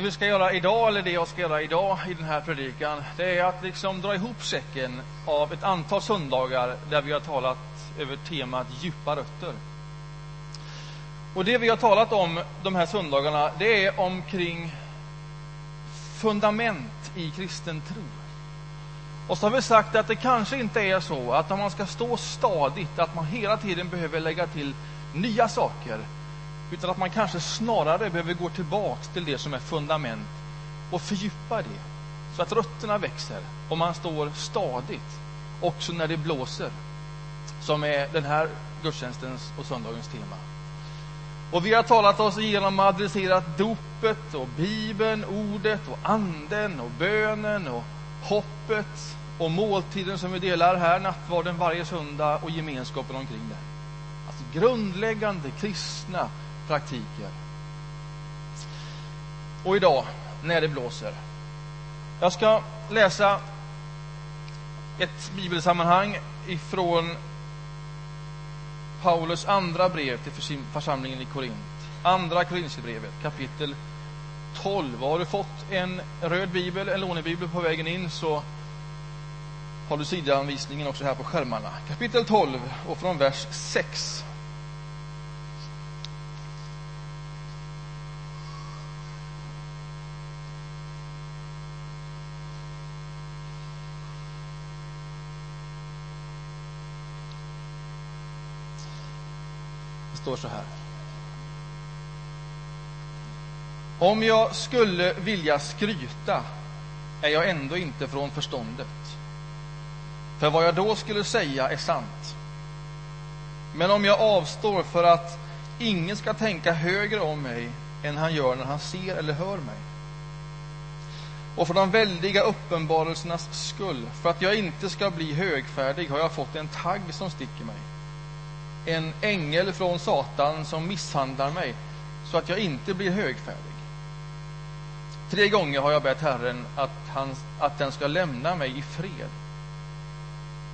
Det vi ska göra idag, eller det jag ska göra idag i den här predikan, det är att liksom dra ihop säcken av ett antal söndagar där vi har talat över temat djupa rötter. Och det vi har talat om de här söndagarna, det är omkring fundament i kristen tro. Och så har vi sagt att det kanske inte är så att om man ska stå stadigt, att man hela tiden behöver lägga till nya saker, utan att man kanske snarare behöver gå tillbaks till det som är fundament och fördjupa det, så att rötterna växer och man står stadigt, också när det blåser, som är den här gudstjänstens och söndagens tema. Och vi har talat oss igenom och adresserat dopet och Bibeln, ordet och anden och bönen och hoppet och måltiden som vi delar här, nattvarden varje söndag och gemenskapen omkring det. Alltså grundläggande kristna praktiker. Och idag, när det blåser. Jag ska läsa ett bibelsammanhang ifrån Paulus andra brev till församlingen i Korint. Andra Korinthierbrevet, kapitel 12. Har du fått en röd bibel, en lånebibel på vägen in så har du sidanvisningen också här på skärmarna. Kapitel 12 och från vers 6. Står så här. Om jag skulle vilja skryta är jag ändå inte från förståndet. För vad jag då skulle säga är sant. Men om jag avstår för att ingen ska tänka högre om mig än han gör när han ser eller hör mig. Och för de väldiga uppenbarelsernas skull, för att jag inte ska bli högfärdig, har jag fått en tagg som sticker mig en ängel från Satan som misshandlar mig så att jag inte blir högfärdig. Tre gånger har jag bett Herren att, han, att den ska lämna mig i fred.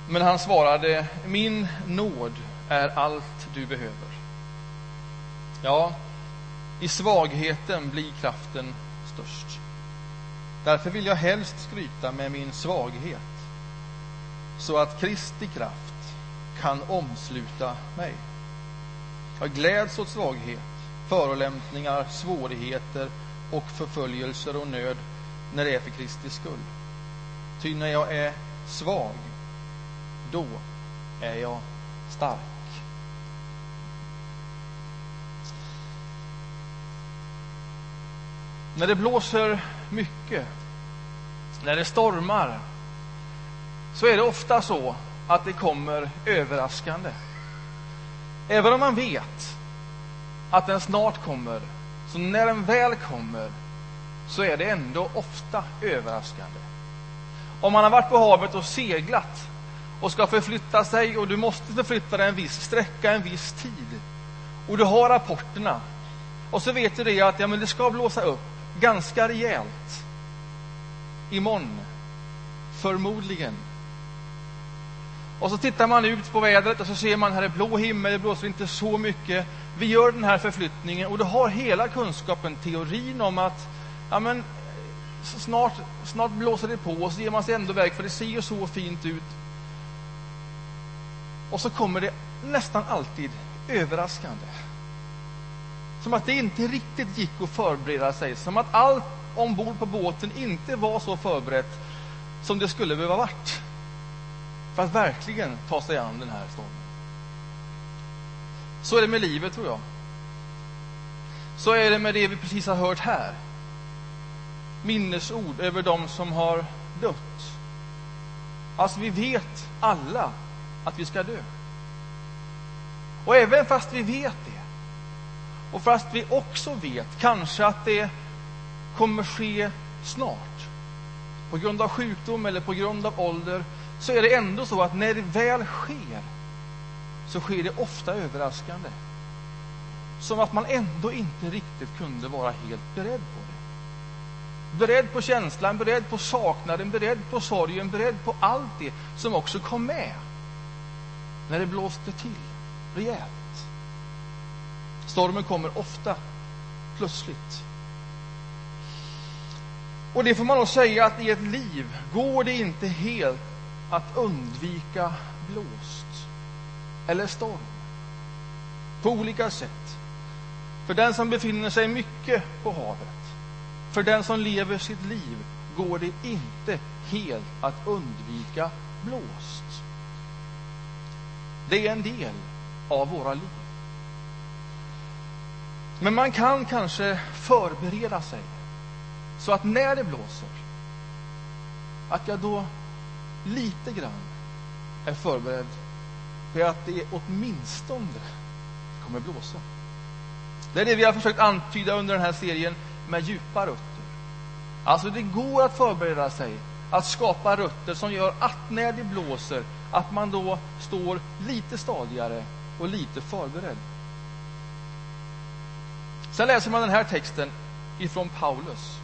Men han svarade, min nåd är allt du behöver. Ja, i svagheten blir kraften störst. Därför vill jag helst skryta med min svaghet, så att Kristi kraft kan omsluta mig. Jag gläds åt svaghet, förolämpningar, svårigheter och förföljelser och nöd när det är för Kristi skull. Ty när jag är svag, då är jag stark. När det blåser mycket, när det stormar, så är det ofta så att det kommer överraskande. Även om man vet att den snart kommer, så när den väl kommer så är det ändå ofta överraskande. Om man har varit på havet och seglat och ska förflytta sig och du måste förflytta dig en viss sträcka, en viss tid och du har rapporterna och så vet du det att ja, men det ska blåsa upp ganska rejält imorgon, förmodligen och så tittar man ut på vädret och så ser man här är blå himmel, det blåser inte så mycket. Vi gör den här förflyttningen och du har hela kunskapen, teorin om att ja, men, snart, snart blåser det på och så ger man sig ändå iväg för det ser ju så fint ut. Och så kommer det nästan alltid överraskande. Som att det inte riktigt gick att förbereda sig. Som att allt ombord på båten inte var så förberett som det skulle behöva varit för att verkligen ta sig an den här stormen. Så är det med livet, tror jag. Så är det med det vi precis har hört här. Minnesord över dem som har dött. Alltså, vi vet alla att vi ska dö. Och även fast vi vet det, och fast vi också vet kanske att det kommer ske snart, på grund av sjukdom eller på grund av ålder, så är det ändå så att när det väl sker så sker det ofta överraskande. Som att man ändå inte riktigt kunde vara helt beredd på det. Beredd på känslan, beredd på saknaden, beredd på sorgen, beredd på allt det som också kom med när det blåste till rejält. Stormen kommer ofta plötsligt. Och det får man nog säga att i ett liv går det inte helt att undvika blåst eller storm på olika sätt. För den som befinner sig mycket på havet, för den som lever sitt liv går det inte helt att undvika blåst. Det är en del av våra liv. Men man kan kanske förbereda sig så att när det blåser, att jag då lite grann är förberedd på att det åtminstone kommer blåsa. Det är det vi har försökt antyda under den här serien med djupa rötter. Alltså det går att förbereda sig, att skapa rötter som gör att när det blåser, att man då står lite stadigare och lite förberedd. Sen läser man den här texten ifrån Paulus.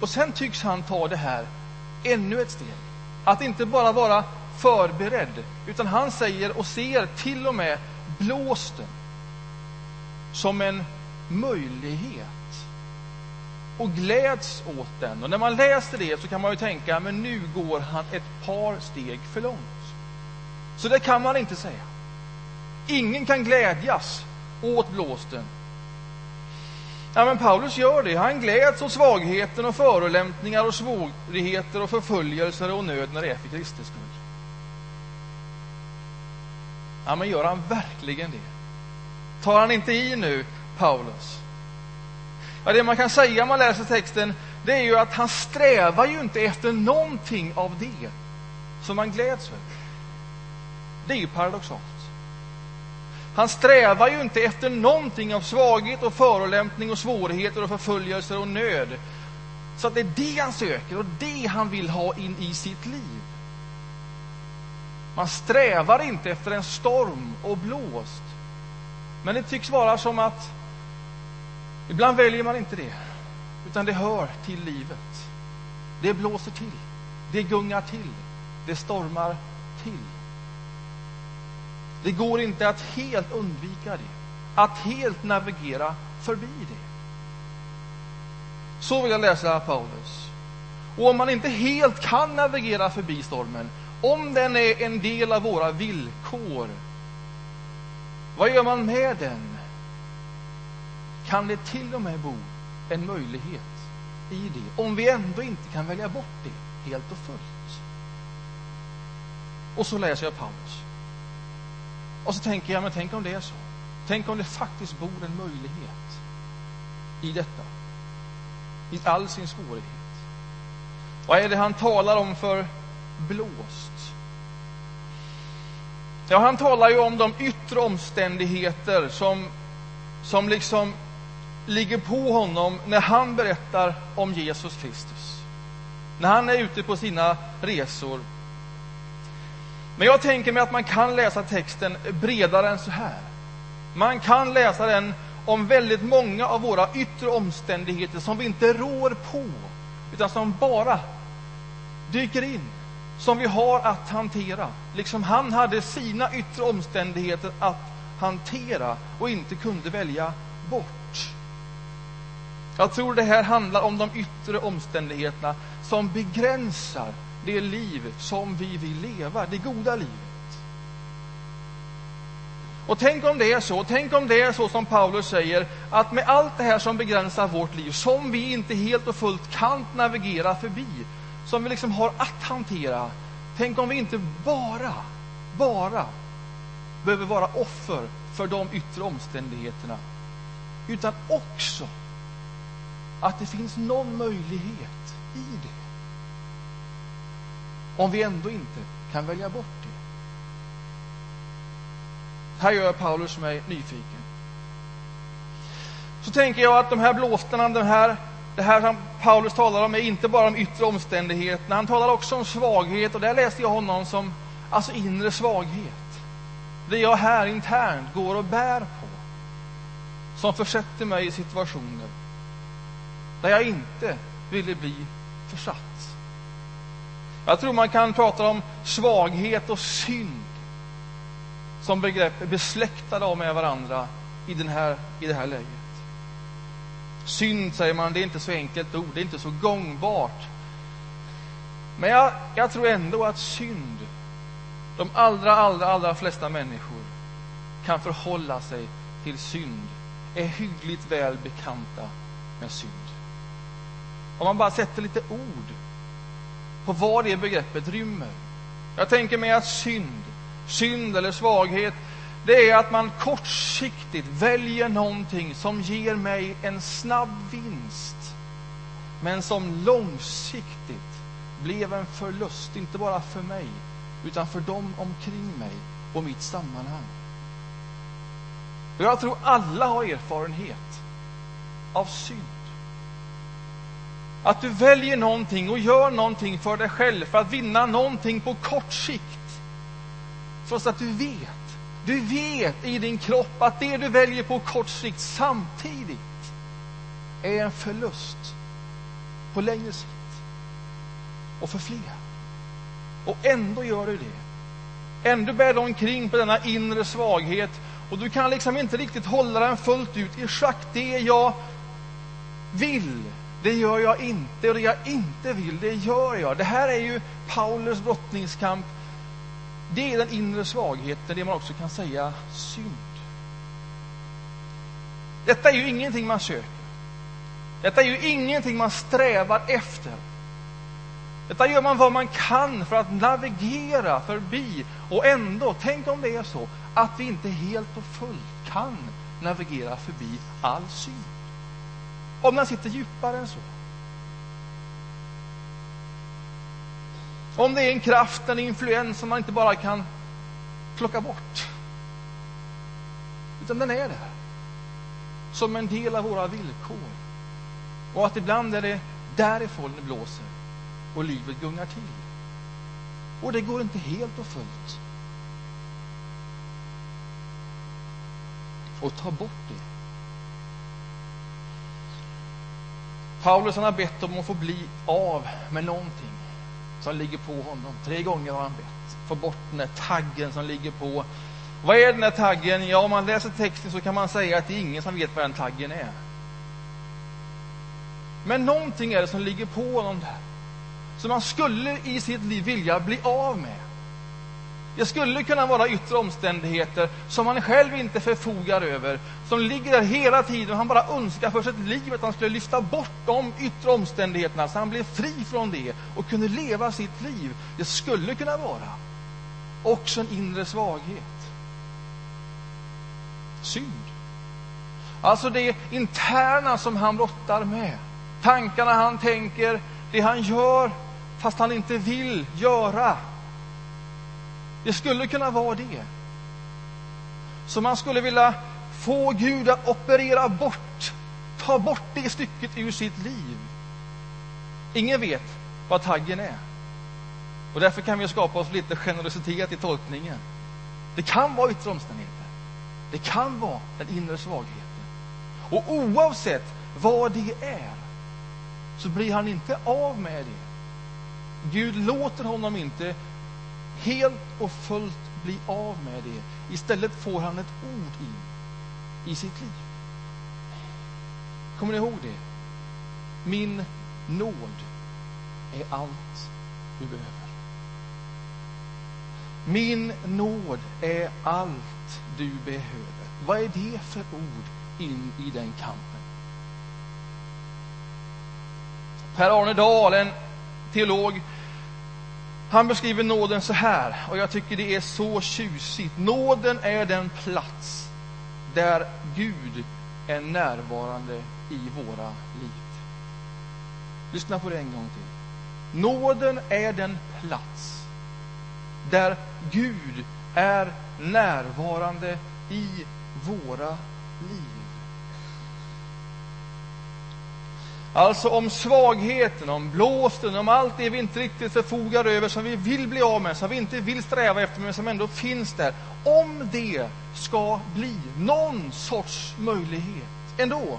Och sen tycks han ta det här ännu ett steg. Att inte bara vara förberedd, utan han säger och ser till och med blåsten som en möjlighet och gläds åt den. Och när man läser det så kan man ju tänka, men nu går han ett par steg för långt. Så det kan man inte säga. Ingen kan glädjas åt blåsten. Ja, men Paulus gör det. Han gläds åt svagheten och förolämpningar och svårigheter och förföljelser och nöd när det är för Kristi skull. Ja, men gör han verkligen det? Tar han inte i nu, Paulus? Ja, det man kan säga om man läser texten, det är ju att han strävar ju inte efter någonting av det som man gläds över. Det är ju paradoxalt. Han strävar ju inte efter någonting av svaghet och förolämpning och svårigheter och förföljelser och nöd. Så att det är det han söker och det han vill ha in i sitt liv. Man strävar inte efter en storm och blåst. Men det tycks vara som att ibland väljer man inte det, utan det hör till livet. Det blåser till, det gungar till, det stormar till. Det går inte att helt undvika det, att helt navigera förbi det. Så vill jag läsa Paulus. Och om man inte helt kan navigera förbi stormen, om den är en del av våra villkor, vad gör man med den? Kan det till och med bo en möjlighet i det, om vi ändå inte kan välja bort det helt och fullt? Och så läser jag Paulus. Och så tänker jag, men tänk om det är så. Tänk om det faktiskt bor en möjlighet i detta. I all sin svårighet. Vad är det han talar om för blåst? Ja, han talar ju om de yttre omständigheter som, som liksom ligger på honom när han berättar om Jesus Kristus. När han är ute på sina resor men jag tänker mig att man kan läsa texten bredare än så här. Man kan läsa den om väldigt många av våra yttre omständigheter som vi inte rår på, utan som bara dyker in, som vi har att hantera. Liksom han hade sina yttre omständigheter att hantera och inte kunde välja bort. Jag tror det här handlar om de yttre omständigheterna som begränsar det liv som vi vill leva, det goda livet. Och tänk om det är så, tänk om det är så som Paulus säger, att med allt det här som begränsar vårt liv, som vi inte helt och fullt kan navigera förbi, som vi liksom har att hantera, tänk om vi inte bara, bara behöver vara offer för de yttre omständigheterna, utan också att det finns någon möjlighet i det om vi ändå inte kan välja bort det? Här gör Paulus mig nyfiken. Så tänker jag att de här blåstarna, de här, det här som Paulus talar om är inte bara de yttre omständigheterna. Han talar också om svaghet och där läste jag honom som alltså inre svaghet. Det jag här internt går och bär på. Som försätter mig i situationer där jag inte ville bli försatt. Jag tror man kan prata om svaghet och synd som begrepp är besläktade med varandra i, den här, i det här läget. Synd, säger man, det är inte så enkelt ord, det är inte så gångbart. Men jag, jag tror ändå att synd, de allra, allra, allra flesta människor kan förhålla sig till synd, är hyggligt väl bekanta med synd. Om man bara sätter lite ord på vad det begreppet rymmer. Jag tänker mig att synd, synd eller svaghet, det är att man kortsiktigt väljer någonting som ger mig en snabb vinst, men som långsiktigt blev en förlust, inte bara för mig, utan för dem omkring mig och mitt sammanhang. Jag tror alla har erfarenhet av synd. Att du väljer någonting och gör någonting för dig själv för att vinna någonting på kort sikt. Trots att du vet, du vet i din kropp att det du väljer på kort sikt samtidigt är en förlust på längre sikt. Och för fler. Och ändå gör du det. Ändå bär du omkring på denna inre svaghet och du kan liksom inte riktigt hålla den fullt ut i schack. Det jag vill, det gör jag inte. Och det jag inte vill, det gör jag. Det här är ju Paulus brottningskamp. Det är den inre svagheten, det man också kan säga synd. Detta är ju ingenting man söker. Detta är ju ingenting man strävar efter. Detta gör man vad man kan för att navigera förbi. Och ändå, tänk om det är så att vi inte helt och fullt kan navigera förbi all synd. Om den sitter djupare än så. Om det är en kraft, en influens som man inte bara kan plocka bort. Utan den är där. Som en del av våra villkor. Och att ibland är det därifrån det blåser och livet gungar till. Och det går inte helt och fullt och ta bort det. Paulus han har bett om att få bli av med någonting som ligger på honom. Tre gånger har han bett. Få bort den där taggen som ligger på. Vad är den där taggen? Ja, om man läser texten så kan man säga att det är ingen som vet vad den taggen är. Men någonting är det som ligger på honom där. Som man skulle i sitt liv vilja bli av med. Det skulle kunna vara yttre omständigheter som han själv inte förfogar över, som ligger där hela tiden och han bara önskar för sitt liv att han skulle lyfta bort de yttre omständigheterna så han blev fri från det och kunde leva sitt liv. Det skulle kunna vara också en inre svaghet. Synd. Alltså det interna som han brottar med. Tankarna han tänker, det han gör fast han inte vill göra. Det skulle kunna vara det. Så man skulle vilja få Gud att operera bort, ta bort det stycket ur sitt liv. Ingen vet vad taggen är. Och därför kan vi skapa oss lite generositet i tolkningen. Det kan vara yttre omständigheter. Det kan vara den inre svagheten. Och oavsett vad det är så blir han inte av med det. Gud låter honom inte helt och fullt bli av med det. Istället får han ett ord in i sitt liv. Kommer ni ihåg det? Min nåd är allt du behöver. Min nåd är allt du behöver. Vad är det för ord in i den kampen? Per Arne Dahl, en teolog, han beskriver nåden så här, och jag tycker det är så tjusigt. Nåden är den plats där Gud är närvarande i våra liv. Lyssna på det en gång till. Nåden är den plats där Gud är närvarande i våra liv. Alltså om svagheten, om blåsten, om allt det vi inte riktigt förfogar över, som vi vill bli av med, som vi inte vill sträva efter, men som ändå finns där. Om det ska bli någon sorts möjlighet ändå,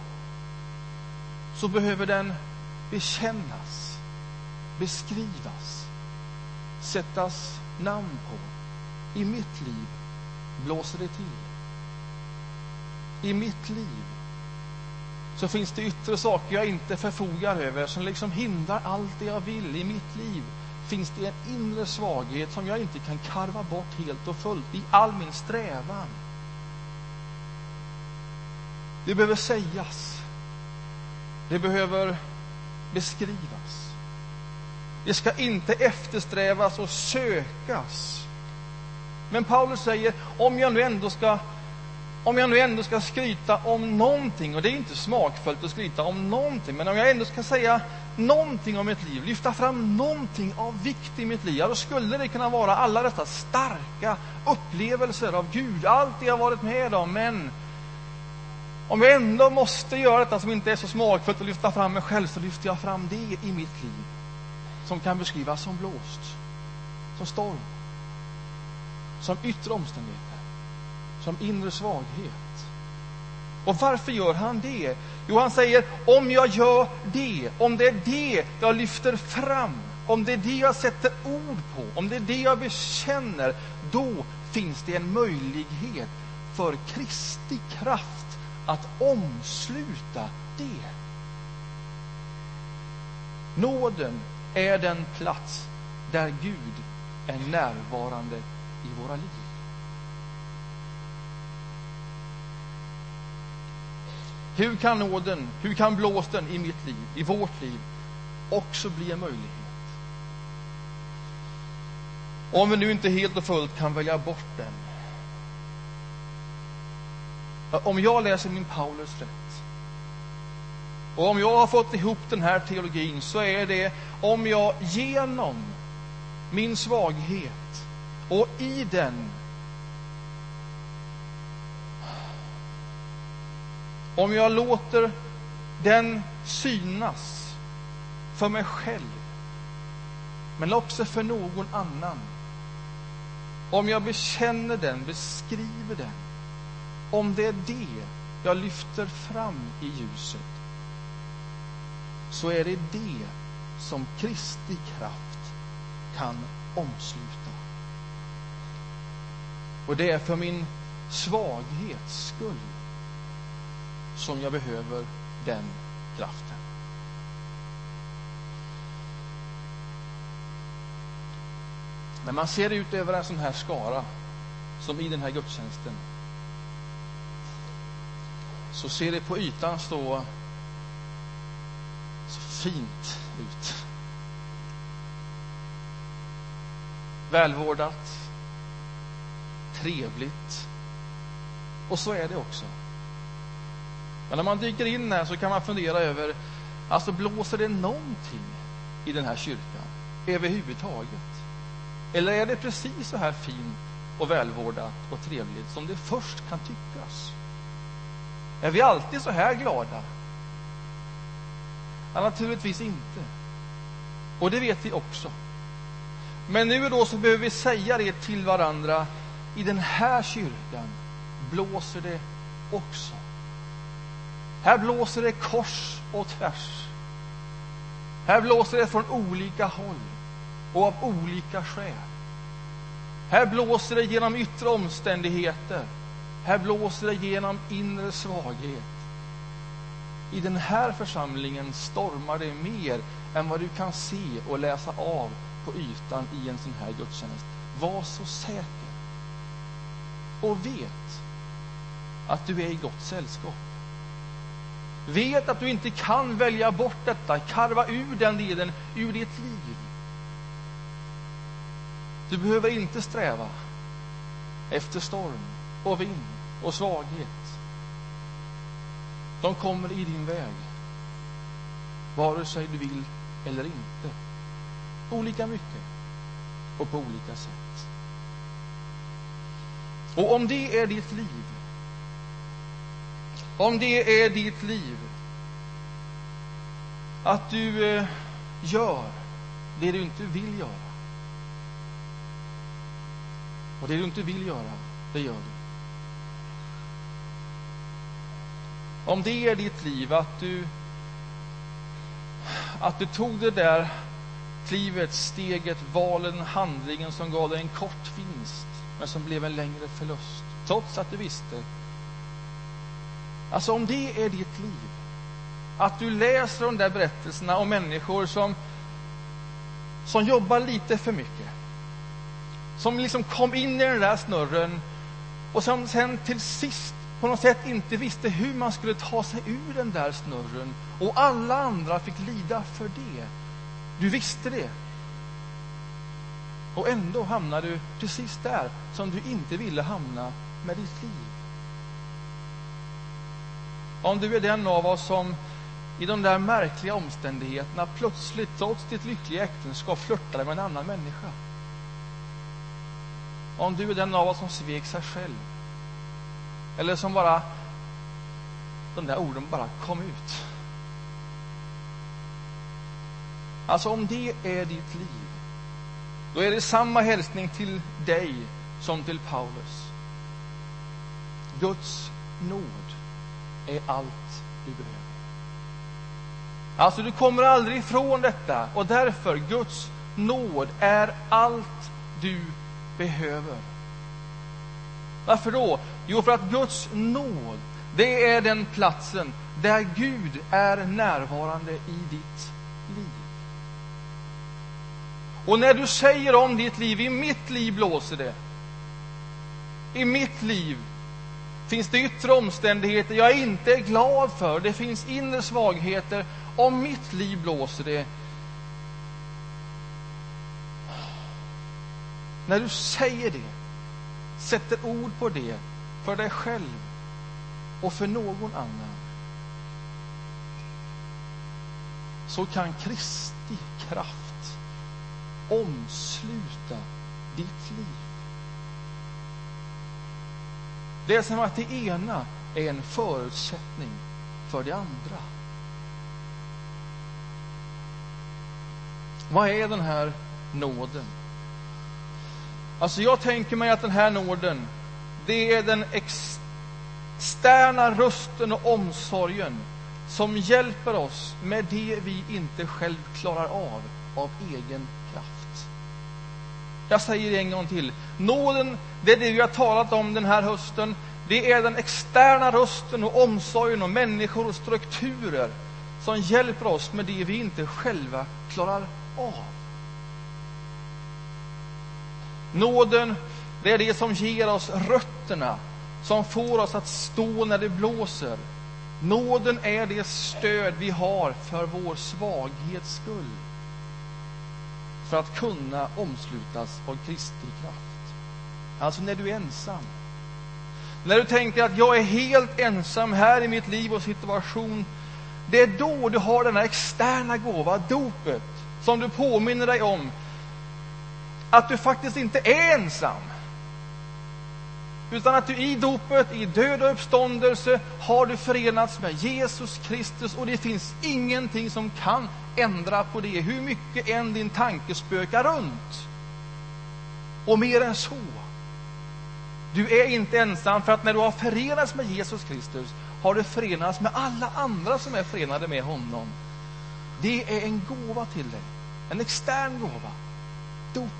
så behöver den bekännas, beskrivas, sättas namn på. I mitt liv blåser det till. I mitt liv så finns det yttre saker jag inte förfogar över som liksom hindrar allt det jag vill i mitt liv. Finns det en inre svaghet som jag inte kan karva bort helt och fullt i all min strävan. Det behöver sägas. Det behöver beskrivas. Det ska inte eftersträvas och sökas. Men Paulus säger, om jag nu ändå ska om jag nu ändå ska skryta om någonting, och det är inte smakfullt att skryta om någonting, men om jag ändå ska säga någonting om mitt liv, lyfta fram någonting av vikt i mitt liv, ja, då skulle det kunna vara alla dessa starka upplevelser av Gud, allt det jag varit med om, men om jag ändå måste göra detta som inte är så smakfullt och lyfta fram mig själv, så lyfter jag fram det i mitt liv som kan beskrivas som blåst, som storm, som yttre omständigheter som inre svaghet. Och varför gör han det? Jo, han säger om jag gör det, om det är det jag lyfter fram, om det är det jag sätter ord på, om det är det jag bekänner, då finns det en möjlighet för Kristi kraft att omsluta det. Nåden är den plats där Gud är närvarande i våra liv. Hur kan nåden, hur kan blåsten i mitt liv, i vårt liv, också bli en möjlighet? Om vi nu inte helt och fullt kan välja bort den. Om jag läser min Paulus rätt, och om jag har fått ihop den här teologin, så är det om jag genom min svaghet och i den om jag låter den synas för mig själv, men också för någon annan. Om jag bekänner den, beskriver den, om det är det jag lyfter fram i ljuset, så är det det som Kristi kraft kan omsluta. Och det är för min svaghets skull som jag behöver den kraften. När man ser ut över en sån här skara, som i den här gudstjänsten, så ser det på ytan stå så fint ut. Välvårdat, trevligt. Och så är det också. Men när man dyker in här så kan man fundera över, alltså blåser det någonting i den här kyrkan överhuvudtaget? Eller är det precis så här fint och välvårdat och trevligt som det först kan tyckas? Är vi alltid så här glada? Ja, naturligtvis inte. Och det vet vi också. Men nu då så behöver vi säga det till varandra. I den här kyrkan blåser det också. Här blåser det kors och tvärs. Här blåser det från olika håll och av olika skäl. Här blåser det genom yttre omständigheter. Här blåser det genom inre svaghet. I den här församlingen stormar det mer än vad du kan se och läsa av på ytan i en sån här gudstjänst. Var så säker. Och vet att du är i gott sällskap. Vet att du inte kan välja bort detta, karva ur den delen ur ditt liv. Du behöver inte sträva efter storm och vind och svaghet. De kommer i din väg, vare sig du vill eller inte. Olika mycket och på olika sätt. Och om det är ditt liv om det är ditt liv, att du eh, gör det du inte vill göra. Och det du inte vill göra, det gör du. Om det är ditt liv, att du, att du tog det där klivet, steget, valen, handlingen som gav dig en kort vinst, men som blev en längre förlust, trots att du visste Alltså om det är ditt liv, att du läser de där berättelserna om människor som, som jobbar lite för mycket. Som liksom kom in i den där snurren och som sen till sist på något sätt inte visste hur man skulle ta sig ur den där snurren. Och alla andra fick lida för det. Du visste det. Och ändå hamnade du precis där som du inte ville hamna med ditt liv. Om du är den av oss som i de där märkliga omständigheterna plötsligt, trots ditt lyckliga äktenskap, flörtade med en annan människa. Om du är den av oss som svek sig själv. Eller som bara, de där orden bara kom ut. Alltså om det är ditt liv, då är det samma hälsning till dig som till Paulus. Guds nåd är allt du behöver. Alltså, du kommer aldrig ifrån detta och därför, Guds nåd är allt du behöver. Varför då? Jo, för att Guds nåd, det är den platsen där Gud är närvarande i ditt liv. Och när du säger om ditt liv, i mitt liv blåser det. I mitt liv finns det yttre omständigheter jag inte är glad för. Det finns inre svagheter. Om mitt liv blåser det. När du säger det, sätter ord på det för dig själv och för någon annan så kan Kristi kraft omsluta ditt liv. Det är som att det ena är en förutsättning för det andra. Vad är den här nåden? Alltså jag tänker mig att den här nåden, det är den externa rösten och omsorgen som hjälper oss med det vi inte själv klarar av, av egen. Jag säger det en gång till. Nåden, det är det vi har talat om den här hösten. Det är den externa rösten och omsorgen om människor och strukturer som hjälper oss med det vi inte själva klarar av. Nåden, det är det som ger oss rötterna, som får oss att stå när det blåser. Nåden är det stöd vi har för vår svaghets skull. För att kunna omslutas av Kristi kraft. Alltså när du är ensam. När du tänker att jag är helt ensam här i mitt liv och situation. Det är då du har denna externa gåva, dopet, som du påminner dig om att du faktiskt inte är ensam. Utan att du i dopet, i död och uppståndelse, har du förenats med Jesus Kristus och det finns ingenting som kan ändra på det, hur mycket än din tanke spökar runt. Och mer än så. Du är inte ensam, för att när du har förenats med Jesus Kristus har du förenats med alla andra som är förenade med honom. Det är en gåva till dig, en extern gåva. Dopet.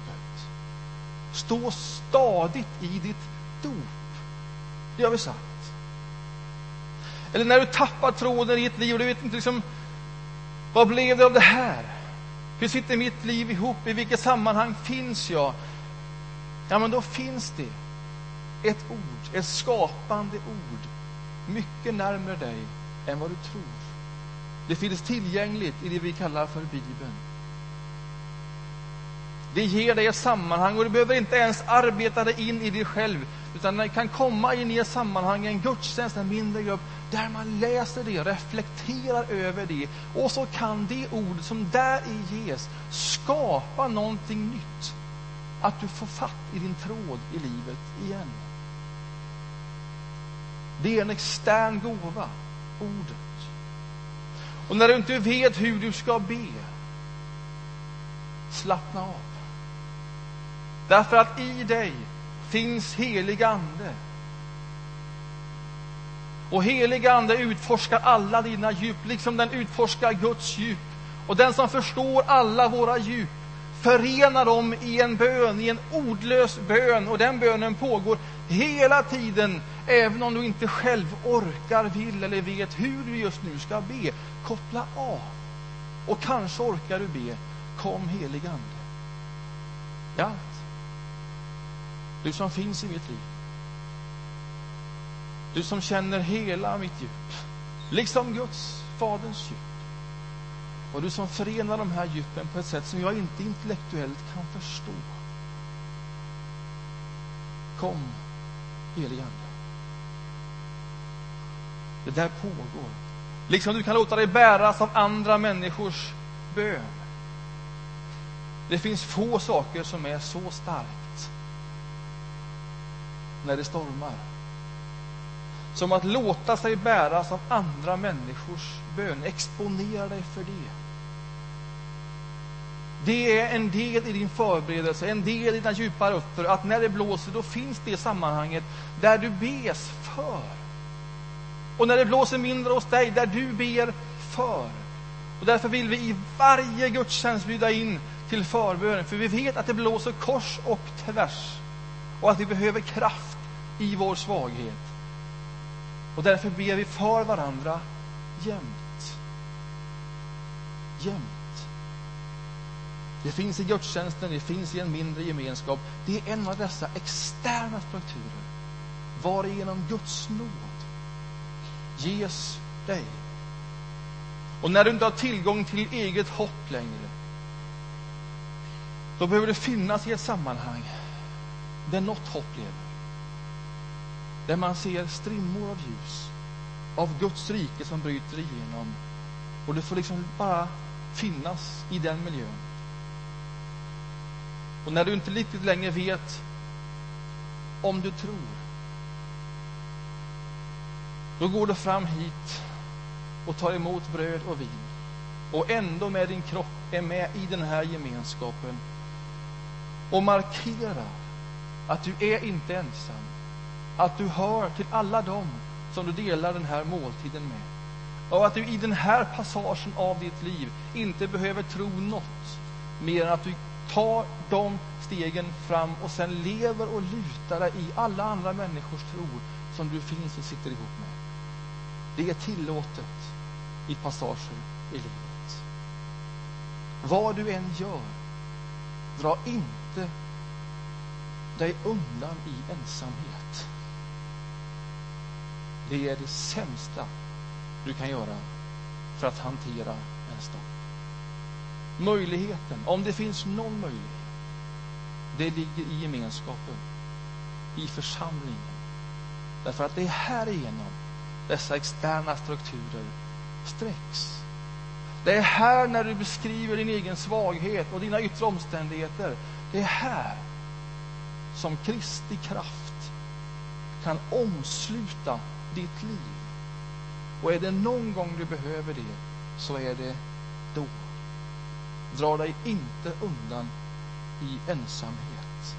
Stå stadigt i ditt dop. Det har vi sagt. Eller när du tappar tråden i ditt liv och du vet inte liksom, vad blev det av det här? Hur sitter mitt liv ihop? I vilket sammanhang finns jag? Ja, men då finns det ett ord, ett skapande ord, mycket närmare dig än vad du tror. Det finns tillgängligt i det vi kallar för Bibeln. Det ger dig ett sammanhang och du behöver inte ens arbeta dig in i dig själv. Utan det kan komma in i ett sammanhang, en gudstjänst, en mindre grupp, där man läser det, reflekterar över det. Och så kan det ord som där i ges skapa någonting nytt. Att du får fatt i din tråd i livet igen. Det är en extern gåva, ordet. Och när du inte vet hur du ska be, slappna av. Därför att i dig finns helig ande. Och helig ande utforskar alla dina djup, liksom den utforskar Guds djup. Och den som förstår alla våra djup förenar dem i en bön, i en ordlös bön. Och den bönen pågår hela tiden, även om du inte själv orkar, vill eller vet hur du just nu ska be. Koppla av. Och kanske orkar du be, kom helig Ande. Ja, du som finns i mitt liv. Du som känner hela mitt djup, liksom Guds, Faderns djup. Och du som förenar de här djupen på ett sätt som jag inte intellektuellt kan förstå. Kom, helige Ande. Det där pågår. Liksom du kan låta dig bäras av andra människors bön. Det finns få saker som är så starka när det stormar som att låta sig bäras av andra människors bön. Exponera dig för det. Det är en del i din förberedelse, en del i dina djupa rötter, att när det blåser, då finns det sammanhanget där du bes för. Och när det blåser mindre hos dig, där du ber för. Och därför vill vi i varje gudstjänst bjuda in till förbön, för vi vet att det blåser kors och tvärs och att vi behöver kraft i vår svaghet. Och därför ber vi för varandra jämt. Jämt. Det finns i gudstjänsten, det finns i en mindre gemenskap. Det är en av dessa externa strukturer varigenom Guds nåd ges dig. Och när du inte har tillgång till eget hopp längre, då behöver det finnas i ett sammanhang där något hopp lever. Där man ser strimmor av ljus, av Guds rike som bryter igenom. Och det får liksom bara finnas i den miljön. Och när du inte riktigt längre vet om du tror, då går du fram hit och tar emot bröd och vin och ändå med din kropp är med i den här gemenskapen och markerar att du är inte ensam, att du hör till alla dem som du delar den här måltiden med. Och att du i den här passagen av ditt liv inte behöver tro något mer än att du tar de stegen fram och sen lever och lutar dig i alla andra människors tro som du finns och sitter ihop med. Det är tillåtet i passager i livet. Vad du än gör, dra inte dig undan i ensamhet. Det är det sämsta du kan göra för att hantera en storm. Möjligheten, om det finns någon möjlighet, det ligger i gemenskapen, i församlingen. Därför att det är härigenom dessa externa strukturer sträcks. Det är här när du beskriver din egen svaghet och dina yttre omständigheter. Det är här som Kristi kraft kan omsluta ditt liv. Och är det någon gång du behöver det, så är det då. Dra dig inte undan i ensamhet.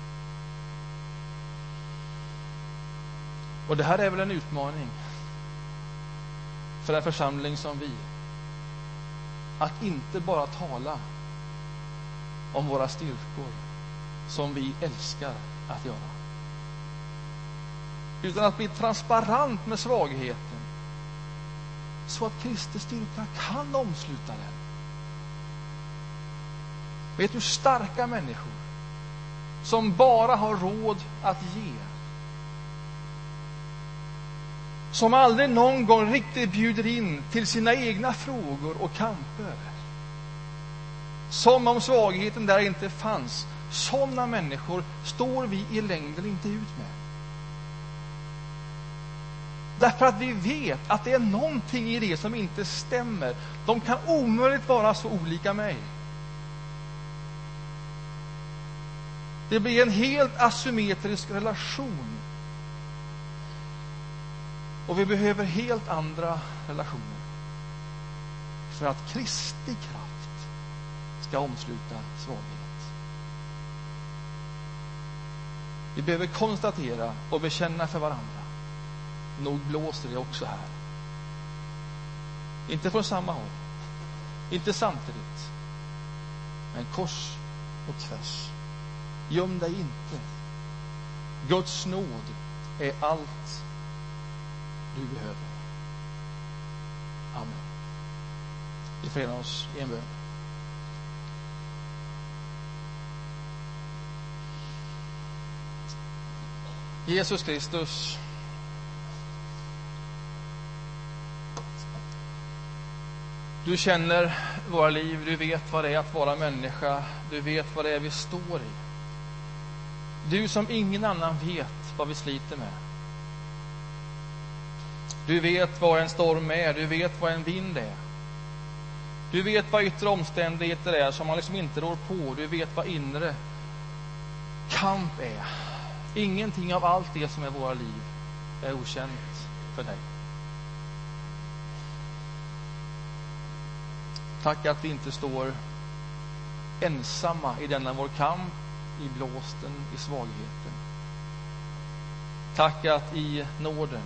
Och det här är väl en utmaning för en församling som vi. Att inte bara tala om våra styrkor som vi älskar att göra. Utan att bli transparent med svagheten så att Kristi styrka kan omsluta den. Vet du, starka människor som bara har råd att ge. Som aldrig någon gång riktigt bjuder in till sina egna frågor och kamper. Som om svagheten där inte fanns. Sådana människor står vi i längden inte ut med. Därför att vi vet att det är någonting i det som inte stämmer. De kan omöjligt vara så olika mig. Det blir en helt asymmetrisk relation. Och vi behöver helt andra relationer för att Kristi kraft ska omsluta svaghet. Vi behöver konstatera och bekänna för varandra. Nog blåser det också här. Inte från samma håll, inte samtidigt, men kors och tvärs. Göm dig inte. Guds nåd är allt du behöver. Amen. Vi förenar oss i en bön. Jesus Kristus Du känner våra liv, du vet vad det är att vara människa, du vet vad det är vi står i. Du som ingen annan vet vad vi sliter med. Du vet vad en storm är, du vet vad en vind är. Du vet vad yttre omständigheter är som man liksom inte rår på. Du vet vad inre kamp är. Ingenting av allt det som är våra liv är okänt för dig. Tack att vi inte står ensamma i denna vår kamp, i blåsten, i svagheten. Tack att i nåden,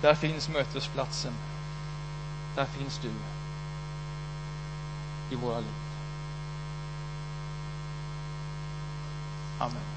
där finns mötesplatsen. Där finns du i våra liv. Amen.